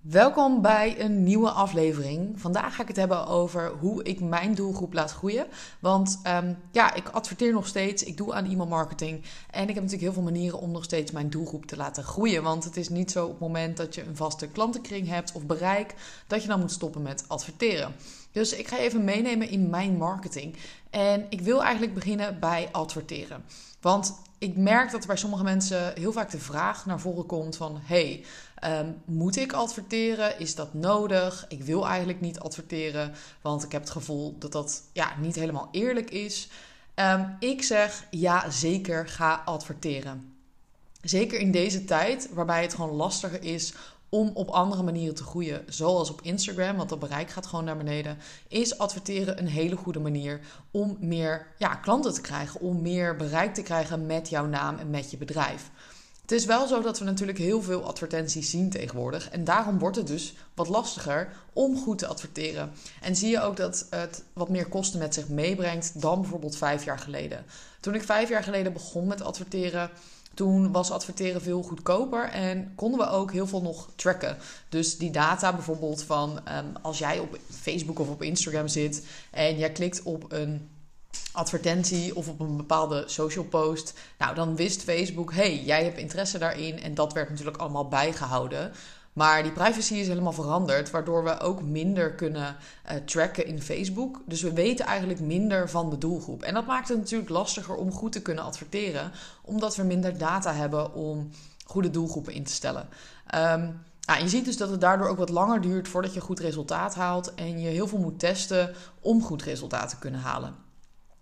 Welkom bij een nieuwe aflevering. Vandaag ga ik het hebben over hoe ik mijn doelgroep laat groeien. Want um, ja, ik adverteer nog steeds, ik doe aan e-mail marketing. En ik heb natuurlijk heel veel manieren om nog steeds mijn doelgroep te laten groeien. Want het is niet zo op het moment dat je een vaste klantenkring hebt of bereik, dat je dan moet stoppen met adverteren. Dus ik ga even meenemen in mijn marketing. En ik wil eigenlijk beginnen bij adverteren. Want ik merk dat er bij sommige mensen heel vaak de vraag naar voren komt van... hey, um, moet ik adverteren? Is dat nodig? Ik wil eigenlijk niet adverteren, want ik heb het gevoel dat dat ja, niet helemaal eerlijk is. Um, ik zeg ja, zeker ga adverteren. Zeker in deze tijd, waarbij het gewoon lastiger is om op andere manieren te groeien, zoals op Instagram, want dat bereik gaat gewoon naar beneden, is adverteren een hele goede manier om meer ja, klanten te krijgen, om meer bereik te krijgen met jouw naam en met je bedrijf. Het is wel zo dat we natuurlijk heel veel advertenties zien tegenwoordig. En daarom wordt het dus wat lastiger om goed te adverteren. En zie je ook dat het wat meer kosten met zich meebrengt dan bijvoorbeeld vijf jaar geleden. Toen ik vijf jaar geleden begon met adverteren, toen was adverteren veel goedkoper en konden we ook heel veel nog tracken. Dus die data bijvoorbeeld van um, als jij op Facebook of op Instagram zit en jij klikt op een advertentie of op een bepaalde social post. Nou, dan wist Facebook, hey, jij hebt interesse daarin. En dat werd natuurlijk allemaal bijgehouden. Maar die privacy is helemaal veranderd, waardoor we ook minder kunnen uh, tracken in Facebook. Dus we weten eigenlijk minder van de doelgroep. En dat maakt het natuurlijk lastiger om goed te kunnen adverteren, omdat we minder data hebben om goede doelgroepen in te stellen. Um, je ziet dus dat het daardoor ook wat langer duurt voordat je goed resultaat haalt en je heel veel moet testen om goed resultaat te kunnen halen.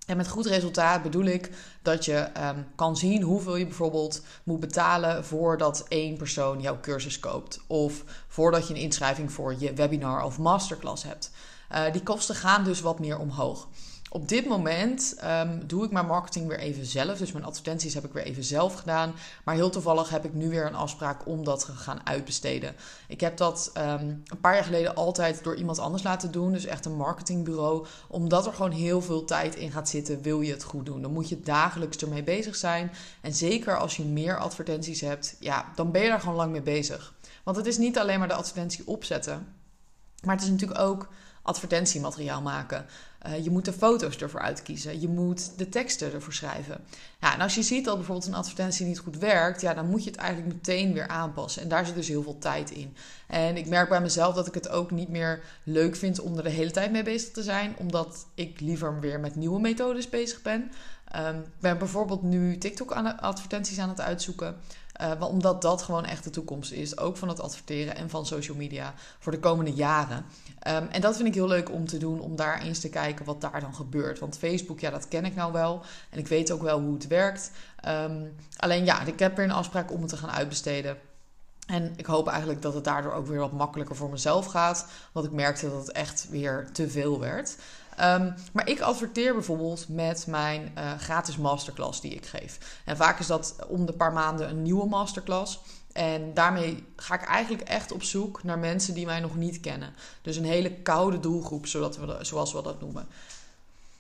En met goed resultaat bedoel ik dat je um, kan zien hoeveel je bijvoorbeeld moet betalen voordat één persoon jouw cursus koopt. Of voordat je een inschrijving voor je webinar of masterclass hebt. Uh, die kosten gaan dus wat meer omhoog. Op dit moment um, doe ik mijn marketing weer even zelf. Dus mijn advertenties heb ik weer even zelf gedaan. Maar heel toevallig heb ik nu weer een afspraak om dat te gaan uitbesteden. Ik heb dat um, een paar jaar geleden altijd door iemand anders laten doen. Dus echt een marketingbureau. Omdat er gewoon heel veel tijd in gaat zitten, wil je het goed doen. Dan moet je dagelijks ermee bezig zijn. En zeker als je meer advertenties hebt, ja, dan ben je daar gewoon lang mee bezig. Want het is niet alleen maar de advertentie opzetten. Maar het is natuurlijk ook advertentiemateriaal maken. Uh, je moet de foto's ervoor uitkiezen. Je moet de teksten ervoor schrijven. Ja, en als je ziet dat bijvoorbeeld een advertentie niet goed werkt, ja, dan moet je het eigenlijk meteen weer aanpassen. En daar zit dus heel veel tijd in. En ik merk bij mezelf dat ik het ook niet meer leuk vind om er de hele tijd mee bezig te zijn, omdat ik liever weer met nieuwe methodes bezig ben. Um, ik ben bijvoorbeeld nu TikTok-advertenties aan het uitzoeken. Uh, omdat dat gewoon echt de toekomst is. Ook van het adverteren en van social media voor de komende jaren. Um, en dat vind ik heel leuk om te doen, om daar eens te kijken wat daar dan gebeurt. Want Facebook, ja, dat ken ik nou wel. En ik weet ook wel hoe het werkt. Um, alleen ja, ik heb weer een afspraak om het te gaan uitbesteden. En ik hoop eigenlijk dat het daardoor ook weer wat makkelijker voor mezelf gaat. Want ik merkte dat het echt weer te veel werd. Um, maar ik adverteer bijvoorbeeld met mijn uh, gratis masterclass die ik geef. En vaak is dat om de paar maanden een nieuwe masterclass. En daarmee ga ik eigenlijk echt op zoek naar mensen die mij nog niet kennen. Dus een hele koude doelgroep, zodat we, zoals we dat noemen.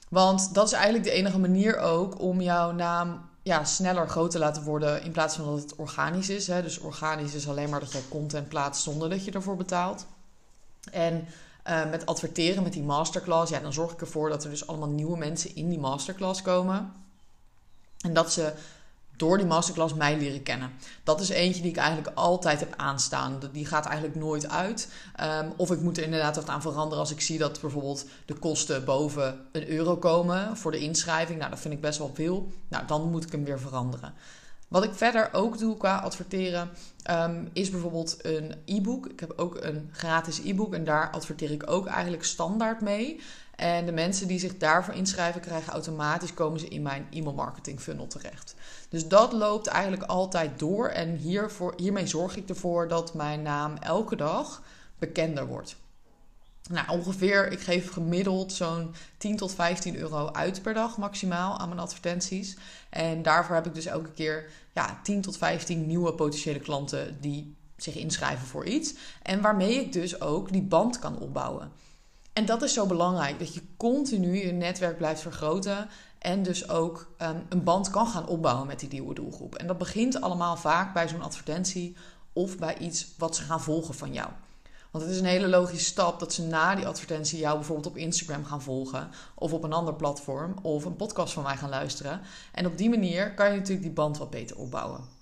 Want dat is eigenlijk de enige manier ook om jouw naam ja, sneller groot te laten worden in plaats van dat het organisch is. Hè. Dus organisch is alleen maar dat jij content plaatst zonder dat je ervoor betaalt. En uh, met adverteren met die masterclass, ja, dan zorg ik ervoor dat er dus allemaal nieuwe mensen in die masterclass komen. En dat ze door die masterclass mij leren kennen. Dat is eentje die ik eigenlijk altijd heb aanstaan. Die gaat eigenlijk nooit uit. Um, of ik moet er inderdaad wat aan veranderen als ik zie dat bijvoorbeeld de kosten boven een euro komen voor de inschrijving. Nou, dat vind ik best wel veel. Nou, dan moet ik hem weer veranderen. Wat ik verder ook doe qua adverteren, um, is bijvoorbeeld een e-book. Ik heb ook een gratis e-book en daar adverteer ik ook eigenlijk standaard mee. En de mensen die zich daarvoor inschrijven, krijgen automatisch komen ze in mijn e-mail marketing funnel terecht. Dus dat loopt eigenlijk altijd door. En hiervoor, hiermee zorg ik ervoor dat mijn naam elke dag bekender wordt. Nou, ongeveer, ik geef gemiddeld zo'n 10 tot 15 euro uit per dag maximaal aan mijn advertenties. En daarvoor heb ik dus elke keer ja, 10 tot 15 nieuwe potentiële klanten die zich inschrijven voor iets. En waarmee ik dus ook die band kan opbouwen. En dat is zo belangrijk, dat je continu je netwerk blijft vergroten. En dus ook um, een band kan gaan opbouwen met die nieuwe doelgroep. En dat begint allemaal vaak bij zo'n advertentie of bij iets wat ze gaan volgen van jou. Want het is een hele logische stap dat ze na die advertentie jou bijvoorbeeld op Instagram gaan volgen. Of op een ander platform. Of een podcast van mij gaan luisteren. En op die manier kan je natuurlijk die band wat beter opbouwen.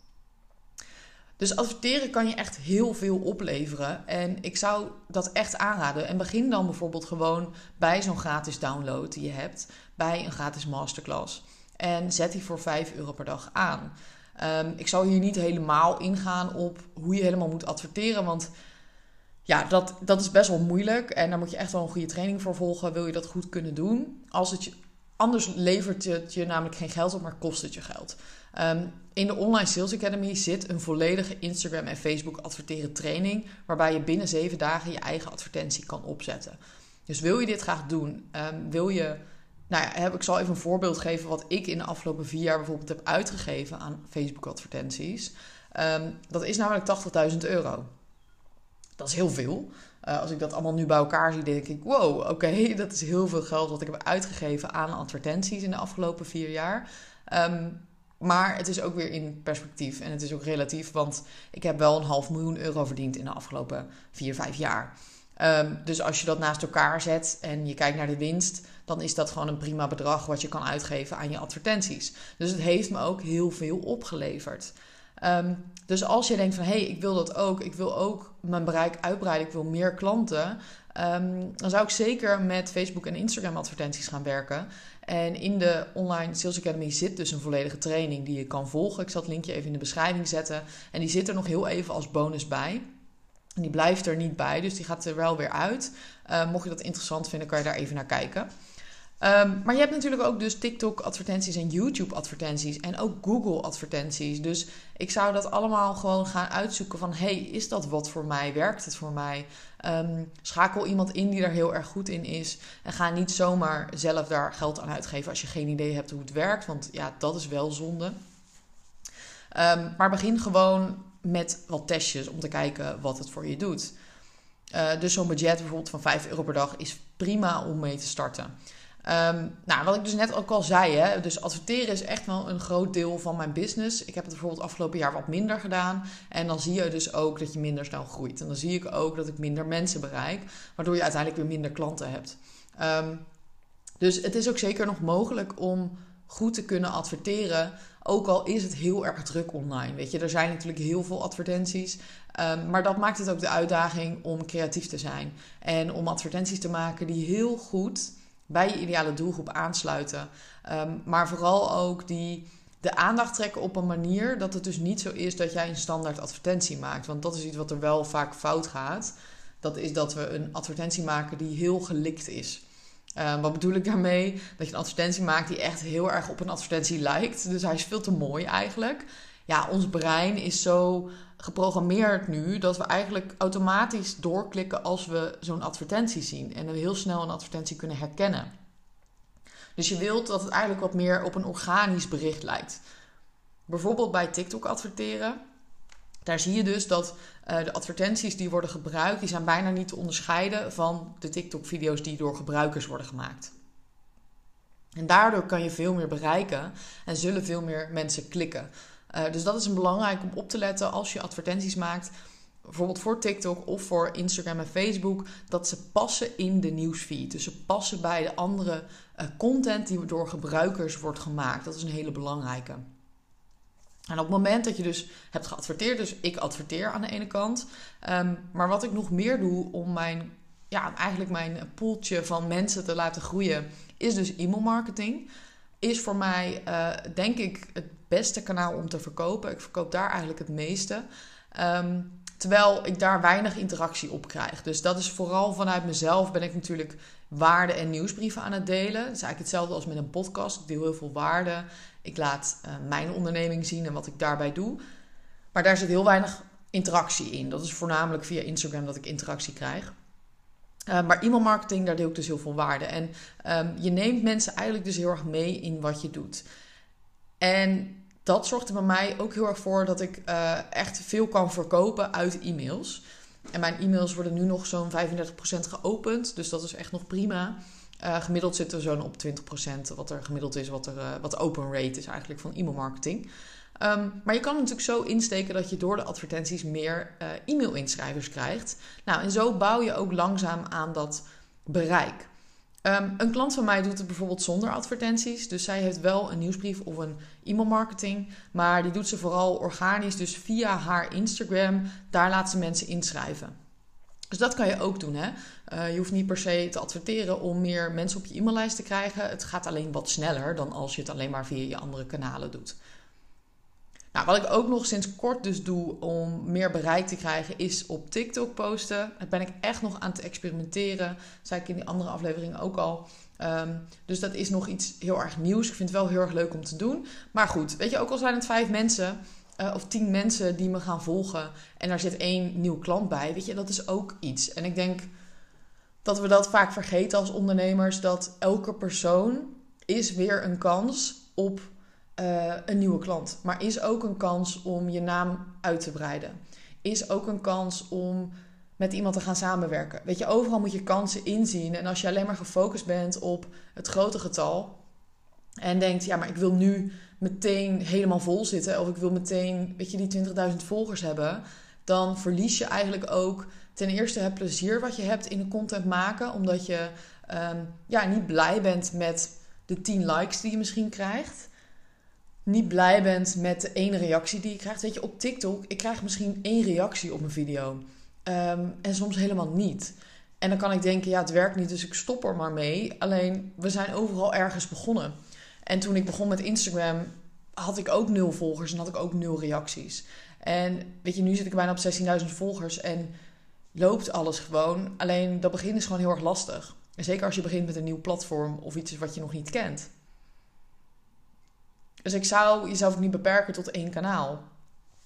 Dus adverteren kan je echt heel veel opleveren. En ik zou dat echt aanraden. En begin dan bijvoorbeeld gewoon bij zo'n gratis download die je hebt. Bij een gratis masterclass. En zet die voor 5 euro per dag aan. Um, ik zal hier niet helemaal ingaan op hoe je helemaal moet adverteren. Want ja, dat, dat is best wel moeilijk. En daar moet je echt wel een goede training voor volgen. Wil je dat goed kunnen doen? Als het je, anders levert het je namelijk geen geld op, maar kost het je geld. Um, in de Online Sales Academy zit een volledige Instagram en Facebook adverteren training. Waarbij je binnen zeven dagen je eigen advertentie kan opzetten. Dus wil je dit graag doen? Um, wil je nou ja, heb, ik zal even een voorbeeld geven wat ik in de afgelopen vier jaar bijvoorbeeld heb uitgegeven aan Facebook-advertenties. Um, dat is namelijk 80.000 euro. Dat is heel veel. Uh, als ik dat allemaal nu bij elkaar zie, denk ik: wow, oké, dat is heel veel geld wat ik heb uitgegeven aan advertenties in de afgelopen vier jaar. Um, maar het is ook weer in perspectief en het is ook relatief, want ik heb wel een half miljoen euro verdiend in de afgelopen vier, vijf jaar. Um, dus als je dat naast elkaar zet en je kijkt naar de winst, dan is dat gewoon een prima bedrag wat je kan uitgeven aan je advertenties. Dus het heeft me ook heel veel opgeleverd. Um, dus als je denkt van hé, hey, ik wil dat ook, ik wil ook mijn bereik uitbreiden, ik wil meer klanten, um, dan zou ik zeker met Facebook en Instagram advertenties gaan werken. En in de Online Sales Academy zit dus een volledige training die je kan volgen. Ik zal het linkje even in de beschrijving zetten. En die zit er nog heel even als bonus bij. En die blijft er niet bij, dus die gaat er wel weer uit. Uh, mocht je dat interessant vinden, kan je daar even naar kijken. Um, maar je hebt natuurlijk ook dus TikTok-advertenties en YouTube-advertenties en ook Google-advertenties. Dus ik zou dat allemaal gewoon gaan uitzoeken van... hey, is dat wat voor mij? Werkt het voor mij? Um, schakel iemand in die er heel erg goed in is. En ga niet zomaar zelf daar geld aan uitgeven als je geen idee hebt hoe het werkt. Want ja, dat is wel zonde. Um, maar begin gewoon met wat testjes om te kijken wat het voor je doet. Uh, dus zo'n budget bijvoorbeeld van 5 euro per dag is prima om mee te starten. Um, nou, wat ik dus net ook al zei, hè, dus adverteren is echt wel een groot deel van mijn business. Ik heb het bijvoorbeeld afgelopen jaar wat minder gedaan. En dan zie je dus ook dat je minder snel groeit. En dan zie ik ook dat ik minder mensen bereik, waardoor je uiteindelijk weer minder klanten hebt. Um, dus het is ook zeker nog mogelijk om goed te kunnen adverteren. Ook al is het heel erg druk online. Weet je, er zijn natuurlijk heel veel advertenties. Um, maar dat maakt het ook de uitdaging om creatief te zijn. En om advertenties te maken die heel goed bij je ideale doelgroep aansluiten. Um, maar vooral ook die de aandacht trekken op een manier dat het dus niet zo is dat jij een standaard advertentie maakt. Want dat is iets wat er wel vaak fout gaat. Dat is dat we een advertentie maken die heel gelikt is. Um, wat bedoel ik daarmee? Dat je een advertentie maakt die echt heel erg op een advertentie lijkt. Dus hij is veel te mooi eigenlijk. Ja, ons brein is zo geprogrammeerd nu dat we eigenlijk automatisch doorklikken als we zo'n advertentie zien en we heel snel een advertentie kunnen herkennen. Dus je wilt dat het eigenlijk wat meer op een organisch bericht lijkt. Bijvoorbeeld bij TikTok adverteren. Daar zie je dus dat uh, de advertenties die worden gebruikt, die zijn bijna niet te onderscheiden van de TikTok-video's die door gebruikers worden gemaakt. En daardoor kan je veel meer bereiken en zullen veel meer mensen klikken. Uh, dus dat is een belangrijk om op te letten als je advertenties maakt. Bijvoorbeeld voor TikTok of voor Instagram en Facebook. Dat ze passen in de nieuwsfeed. Dus ze passen bij de andere uh, content die door gebruikers wordt gemaakt. Dat is een hele belangrijke. En op het moment dat je dus hebt geadverteerd, dus ik adverteer aan de ene kant. Um, maar wat ik nog meer doe om mijn, ja, eigenlijk mijn poeltje van mensen te laten groeien, is dus e-mail marketing. Is voor mij, uh, denk ik, het beste kanaal om te verkopen. Ik verkoop daar eigenlijk het meeste. Um, terwijl ik daar weinig interactie op krijg. Dus dat is vooral vanuit mezelf ben ik natuurlijk waarde en nieuwsbrieven aan het delen. Dat is eigenlijk hetzelfde als met een podcast. Ik deel heel veel waarde. Ik laat uh, mijn onderneming zien en wat ik daarbij doe. Maar daar zit heel weinig interactie in. Dat is voornamelijk via Instagram dat ik interactie krijg. Uh, maar e-mailmarketing, daar deel ik dus heel veel waarde. En um, je neemt mensen eigenlijk dus heel erg mee in wat je doet. En dat zorgt er bij mij ook heel erg voor dat ik uh, echt veel kan verkopen uit e-mails. En mijn e-mails worden nu nog zo'n 35% geopend. Dus dat is echt nog prima. Uh, gemiddeld zitten we zo'n op 20%, wat er gemiddeld is, wat, er, uh, wat open rate is eigenlijk van e-mailmarketing. Ehm, maar je kan natuurlijk zo insteken dat je door de advertenties meer uh, e-mail-inschrijvers krijgt. Nou, en zo bouw je ook langzaam aan dat bereik. Ehm, een klant van mij doet het bijvoorbeeld zonder advertenties. Dus zij heeft wel een nieuwsbrief of een e-mailmarketing. Maar die doet ze vooral organisch. Dus via haar Instagram, daar laat ze mensen inschrijven. Dus dat kan je ook doen. Hè? Uh, je hoeft niet per se te adverteren om meer mensen op je e-maillijst te krijgen. Het gaat alleen wat sneller dan als je het alleen maar via je andere kanalen doet. Nou, wat ik ook nog sinds kort dus doe om meer bereik te krijgen, is op TikTok posten. Daar ben ik echt nog aan te experimenteren. Dat zei ik in die andere aflevering ook al. Ehm, dus dat is nog iets heel erg nieuws. Ik vind het wel heel erg leuk om te doen. Maar goed, weet je, ook al zijn het vijf mensen uh, of tien mensen die me gaan volgen en daar zit één nieuw klant bij, weet je, dat is ook iets. En ik denk dat we dat vaak vergeten als ondernemers, dat elke persoon is weer een kans op uh, een nieuwe klant. Maar is ook een kans om je naam uit te breiden. Is ook een kans om met iemand te gaan samenwerken. Weet je, overal moet je kansen inzien. En als je alleen maar gefocust bent op het grote getal en denkt, ja, maar ik wil nu meteen helemaal vol zitten of ik wil meteen, weet je, die 20.000 volgers hebben, dan verlies je eigenlijk ook ten eerste het plezier wat je hebt in de content maken, omdat je um, ja, niet blij bent met de 10 likes die je misschien krijgt niet blij bent met de ene reactie die je krijgt. Weet je, op TikTok, ik krijg misschien één reactie op mijn video. Ehm, en soms helemaal niet. En dan kan ik denken, ja, het werkt niet, dus ik stop er maar mee. Alleen, we zijn overal ergens begonnen. En toen ik begon met Instagram, had ik ook nul volgers en had ik ook nul reacties. En weet je, nu zit ik bijna op 16.000 volgers en loopt alles gewoon. Alleen dat begin is gewoon heel erg lastig. Zeker als je begint met een nieuw platform of iets wat je nog niet kent. Dus ik zou jezelf ook niet beperken tot één kanaal.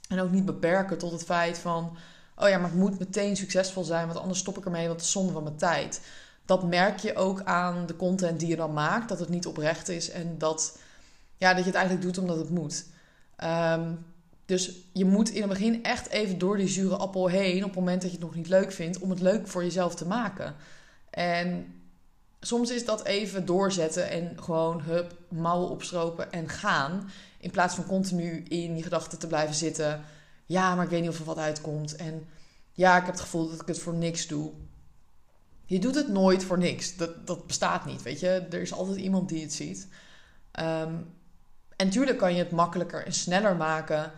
En ook niet beperken tot het feit van, oh ja, maar het moet meteen succesvol zijn, want anders stop ik ermee, want het is zonde van mijn tijd. Dat merk je ook aan de content die je dan maakt, dat het niet oprecht is en dat, ja, dat je het eigenlijk doet omdat het moet. Ehm, dus je moet in het begin echt even door die zure appel heen op het moment dat je het nog niet leuk vindt, om het leuk voor jezelf te maken. En soms is dat even doorzetten en gewoon hup, mouwen opstropen en gaan. In plaats van continu in die gedachten te blijven zitten. Ja, maar ik weet niet of er wat uitkomt. En ja, ik heb het gevoel dat ik het voor niks doe. Je doet het nooit voor niks. Dat, dat bestaat niet, weet je. Er is altijd iemand die het ziet. Ehm, en natuurlijk kan je het makkelijker en sneller maken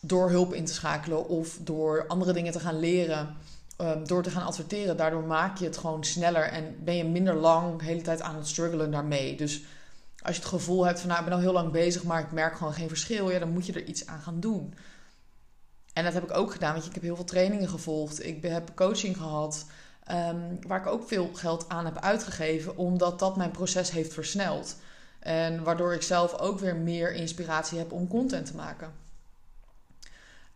door hulp in te schakelen of door andere dingen te gaan leren. Ehm, door te gaan adverteren, daardoor maak je het gewoon sneller en ben je minder lang de hele tijd aan het struggelen daarmee. Dus als je het gevoel hebt van nou, ik ben al heel lang bezig, maar ik merk gewoon geen verschil, ja, dan moet je er iets aan gaan doen. En dat heb ik ook gedaan, want ik heb heel veel trainingen gevolgd. Ik heb coaching gehad, ehm, waar ik ook veel geld aan heb uitgegeven, omdat dat mijn proces heeft versneld. En waardoor ik zelf ook weer meer inspiratie heb om content te maken.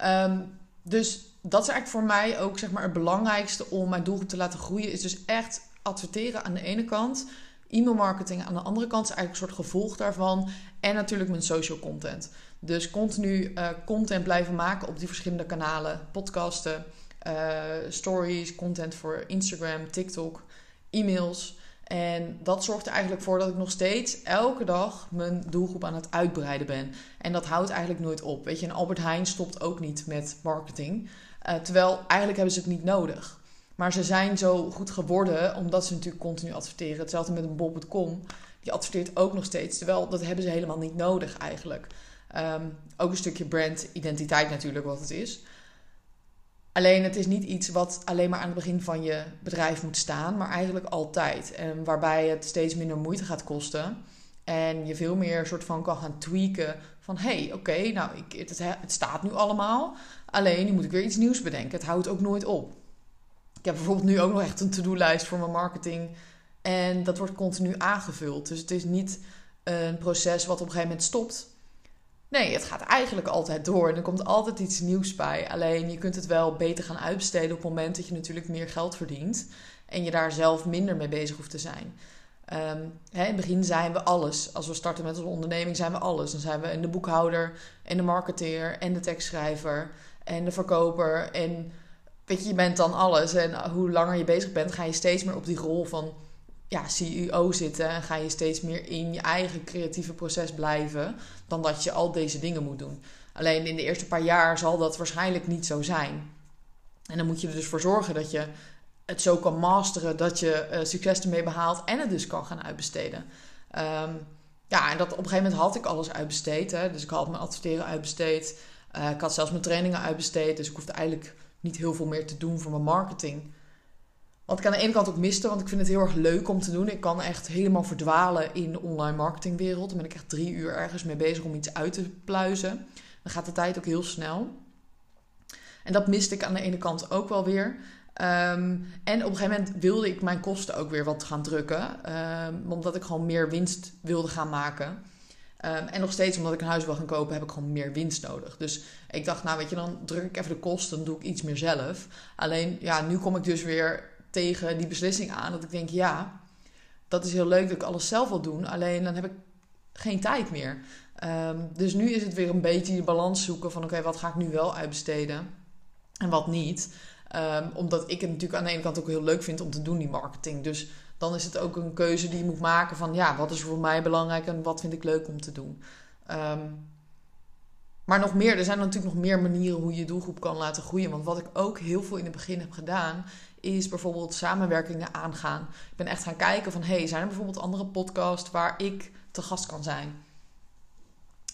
Um, dus dat is eigenlijk voor mij ook zeg maar, het belangrijkste om mijn doelgroep te laten groeien. Is dus echt adverteren aan de ene kant. E-mail marketing aan de andere kant is eigenlijk een soort gevolg daarvan. En natuurlijk mijn social content. Dus continu uh, content blijven maken op die verschillende kanalen. Podcasten, uh, stories, content voor Instagram, TikTok, e-mails. En dat zorgt er eigenlijk voor dat ik nog steeds elke dag mijn doelgroep aan het uitbreiden ben. En dat houdt eigenlijk nooit op. Weet je, en Albert Heijn stopt ook niet met marketing. Uh, terwijl eigenlijk hebben ze het niet nodig. Maar ze zijn zo goed geworden omdat ze natuurlijk continu adverteren. Hetzelfde met een bol.com. Die adverteert ook nog steeds. Terwijl dat hebben ze helemaal niet nodig eigenlijk. Um, ook een stukje brandidentiteit natuurlijk wat het is. Alleen het is niet iets wat alleen maar aan het begin van je bedrijf moet staan, maar eigenlijk altijd. En waarbij het steeds minder moeite gaat kosten. En je veel meer soort van kan gaan tweaken van hé, hey, oké, nou ik, het, het, staat nu allemaal. Alleen nu moet ik weer iets nieuws bedenken. Het houdt ook nooit op. Ik heb bijvoorbeeld nu ook nog echt een to-do-lijst voor mijn marketing. En dat wordt continu aangevuld. Dus het is niet een proces wat op een gegeven moment stopt. Nee, het gaat eigenlijk altijd door en er komt altijd iets nieuws bij. Alleen je kunt het wel beter gaan uitbesteden op het moment dat je natuurlijk meer geld verdient en je daar zelf minder mee bezig hoeft te zijn. Um, hè, in het begin zijn we alles. Als we starten met onze onderneming zijn we alles. Dan zijn we de boekhouder en de marketeer en de tekstschrijver en de verkoper. En weet je, je bent dan alles. En hoe langer je bezig bent, ga je steeds meer op die rol van ja, CEO zitten en ga je steeds meer in je eigen creatieve proces blijven dan dat je al deze dingen moet doen. Alleen in de eerste paar jaar zal dat waarschijnlijk niet zo zijn. En dan moet je er dus voor zorgen dat je het zo kan masteren dat je uh, succes ermee behaalt en het dus kan gaan uitbesteden. Um, ja, en dat op een gegeven moment had ik alles uitbesteed. Dus ik had mijn adverteren uitbesteed. Uh, ik had zelfs mijn trainingen uitbesteed. Dus ik hoefde eigenlijk niet heel veel meer te doen voor mijn marketing. Wat ik aan de ene kant ook miste, want ik vind het heel erg leuk om te doen. Ik kan echt helemaal verdwalen in de online marketingwereld. Dan ben ik echt drie uur ergens mee bezig om iets uit te pluizen. Dan gaat de tijd ook heel snel. En dat miste ik aan de ene kant ook wel weer. Ehm, en op een gegeven moment wilde ik mijn kosten ook weer wat gaan drukken. Ehm, omdat ik gewoon meer winst wilde gaan maken. Ehm, en nog steeds, omdat ik een huis wil gaan kopen, heb ik gewoon meer winst nodig. Dus ik dacht, nou weet je, dan druk ik even de kosten, dan doe ik iets meer zelf. Alleen, ja, nu kom ik dus weer tegen die beslissing aan. Dat ik denk, ja, dat is heel leuk dat ik alles zelf wil doen. Alleen dan heb ik geen tijd meer. dus nu is het weer een beetje die balans zoeken van, oké, wat ga ik nu wel uitbesteden en wat niet. Um, omdat ik het natuurlijk aan de ene kant ook heel leuk vind om te doen, die marketing. Dus dan is het ook een keuze die je moet maken van ja, wat is voor mij belangrijk en wat vind ik leuk om te doen. Um, maar nog meer, er zijn natuurlijk nog meer manieren hoe je doelgroep kan laten groeien. Want wat ik ook heel veel in het begin heb gedaan, is bijvoorbeeld samenwerkingen aangaan. Ik ben echt gaan kijken van, hey, zijn er bijvoorbeeld andere podcasts waar ik te gast kan zijn?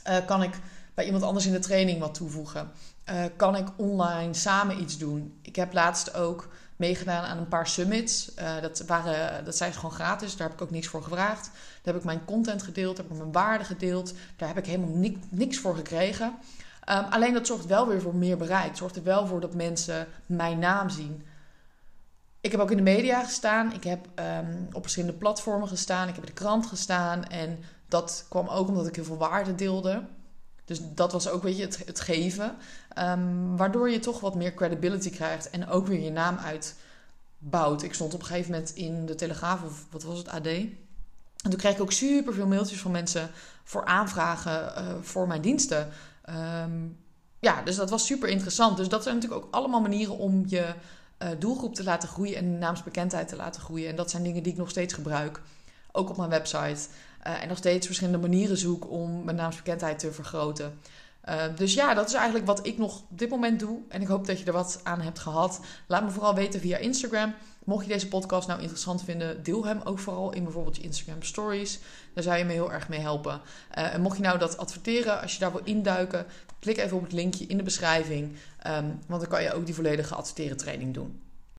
Uh, kan ik bij iemand anders in de training wat toevoegen? Uh, kan ik online samen iets doen? Ik heb laatst ook meegedaan aan een paar summits. Uh, dat, waren, dat zijn gewoon gratis, daar heb ik ook niks voor gevraagd. Daar heb ik mijn content gedeeld, heb ik mijn waarden gedeeld. Daar heb ik helemaal niks, voor gekregen. Um, alleen dat zorgt wel weer voor meer bereik. Zorgt er wel voor dat mensen mijn naam zien. Ik heb ook in de media gestaan. Ik heb um, op verschillende platformen gestaan. Ik heb in de krant gestaan. En dat kwam ook omdat ik heel veel waarde deelde. Dus dat was ook weet je, het, geven. Um, waardoor je toch wat meer credibility krijgt en ook weer je naam uitbouwt. Ik stond op een gegeven moment in de Telegraaf, of wat was het, AD. En toen kreeg ik ook super veel mailtjes van mensen voor aanvragen uh, voor mijn diensten. Um, ja, dus dat was super interessant. Dus dat zijn natuurlijk ook allemaal manieren om je uh, doelgroep te laten groeien en naamsbekendheid te laten groeien. En dat zijn dingen die ik nog steeds gebruik. Ook op mijn website. Uh, en nog steeds verschillende manieren zoek om mijn naamsbekendheid te vergroten. Uh, dus ja, dat is eigenlijk wat ik nog op dit moment doe. En ik hoop dat je er wat aan hebt gehad. Laat me vooral weten via Instagram. Mocht je deze podcast nou interessant vinden, deel hem ook vooral in bijvoorbeeld je Instagram stories. Daar zou je me heel erg mee helpen. Uh, en mocht je nou dat adverteren, als je daar wil induiken, klik even op het linkje in de beschrijving. Um, want dan kan je ook die volledige adverteren training doen.